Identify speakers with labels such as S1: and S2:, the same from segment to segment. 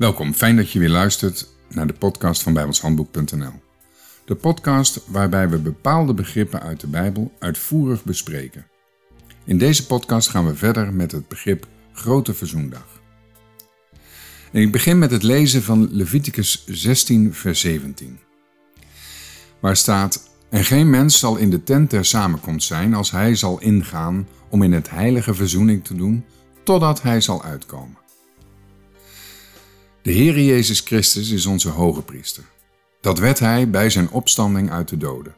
S1: Welkom, fijn dat je weer luistert naar de podcast van bijbelshandboek.nl. De podcast waarbij we bepaalde begrippen uit de Bijbel uitvoerig bespreken. In deze podcast gaan we verder met het begrip Grote Verzoendag. En ik begin met het lezen van Leviticus 16, vers 17. Waar staat: En geen mens zal in de tent der samenkomst zijn als hij zal ingaan om in het heilige verzoening te doen, totdat hij zal uitkomen. De Heer Jezus Christus is onze hoge priester. Dat werd hij bij zijn opstanding uit de doden.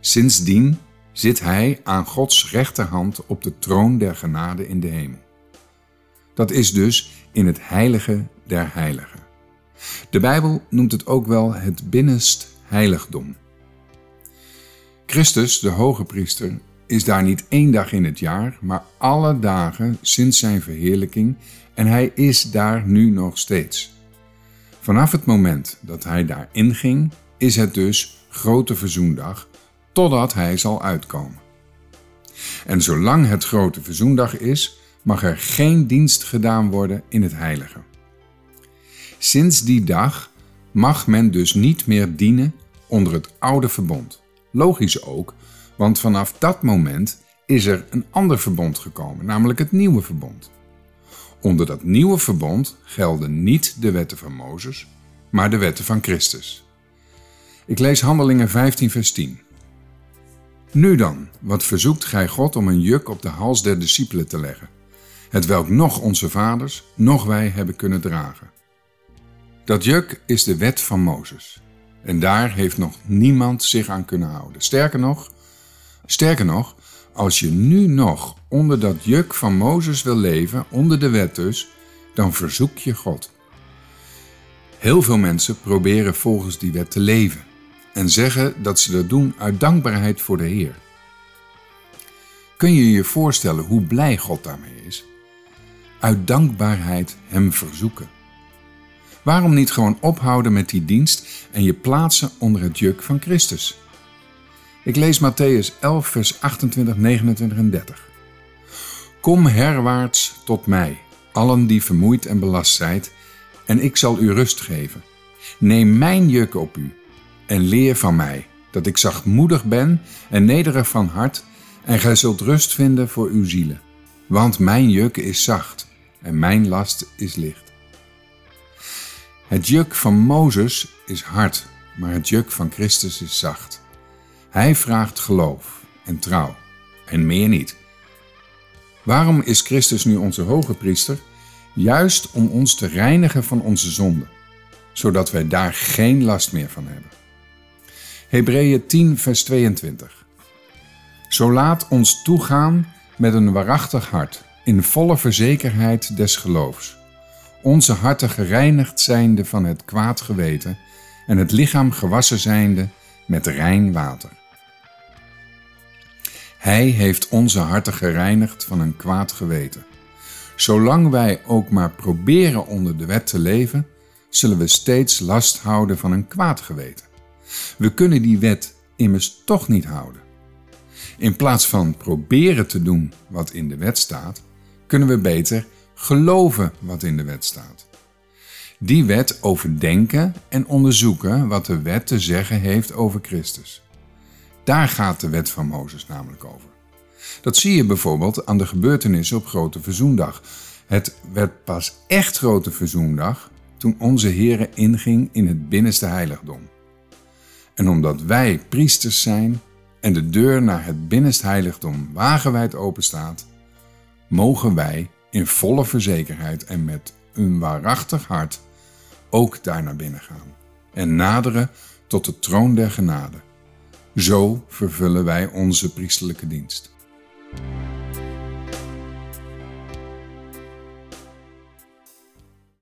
S1: Sindsdien zit hij aan Gods rechterhand op de troon der genade in de hemel. Dat is dus in het heilige der heiligen. De Bijbel noemt het ook wel het binnenst heiligdom. Christus, de hoge priester, is daar niet één dag in het jaar, maar alle dagen sinds zijn verheerlijking en hij is daar nu nog steeds. Vanaf het moment dat hij daar inging, is het dus Grote Verzoendag, totdat hij zal uitkomen. En zolang het Grote Verzoendag is, mag er geen dienst gedaan worden in het heilige. Sinds die dag mag men dus niet meer dienen onder het oude verbond. Logisch ook, want vanaf dat moment is er een ander verbond gekomen, namelijk het nieuwe verbond. Onder dat nieuwe verbond gelden niet de wetten van Mozes, maar de wetten van Christus. Ik lees Handelingen 15, vers 10. Nu dan, wat verzoekt gij God om een juk op de hals der discipelen te leggen, het welk nog onze vaders, nog wij hebben kunnen dragen. Dat juk is de wet van Mozes. En daar heeft nog niemand zich aan kunnen houden. Sterker nog, sterker nog, als je nu nog onder dat juk van Mozes wil leven, onder de wet dus, dan verzoek je God. Heel veel mensen proberen volgens die wet te leven en zeggen dat ze dat doen uit dankbaarheid voor de Heer. Kun je je voorstellen hoe blij God daarmee is? Uit dankbaarheid Hem verzoeken. Waarom niet gewoon ophouden met die dienst en je plaatsen onder het juk van Christus? Ik lees Matthäus 11, vers 28, 29 en 30. Kom herwaarts tot mij, allen die vermoeid en belast zijt, en ik zal u rust geven. Neem mijn juk op u en leer van mij, dat ik zachtmoedig ben en nederig van hart, en gij zult rust vinden voor uw zielen. Want mijn juk is zacht en mijn last is licht. Het juk van Mozes is hard, maar het juk van Christus is zacht. Hij vraagt geloof en trouw en meer niet. Waarom is Christus nu onze hoge priester? Juist om ons te reinigen van onze zonden, zodat wij daar geen last meer van hebben. Hebreeën 10, vers 22. Zo laat ons toegaan met een waarachtig hart, in volle verzekerheid des geloofs. Onze harten gereinigd zijnde van het kwaad geweten en het lichaam gewassen zijnde met rein water. Hij heeft onze harten gereinigd van een kwaad geweten. Zolang wij ook maar proberen onder de wet te leven, zullen we steeds last houden van een kwaad geweten. We kunnen die wet immers toch niet houden. In plaats van proberen te doen wat in de wet staat, kunnen we beter geloven wat in de wet staat. Die wet overdenken en onderzoeken wat de wet te zeggen heeft over Christus. Daar gaat de wet van Mozes namelijk over. Dat zie je bijvoorbeeld aan de gebeurtenissen op Grote Verzoendag. Het werd pas echt Grote Verzoendag toen onze Heere inging in het binnenste heiligdom. En omdat wij priesters zijn en de deur naar het binnenste heiligdom wagenwijd openstaat, mogen wij in volle verzekerheid en met een waarachtig hart ook daar naar binnen gaan en naderen tot de troon der genade. Zo vervullen wij onze priesterlijke dienst.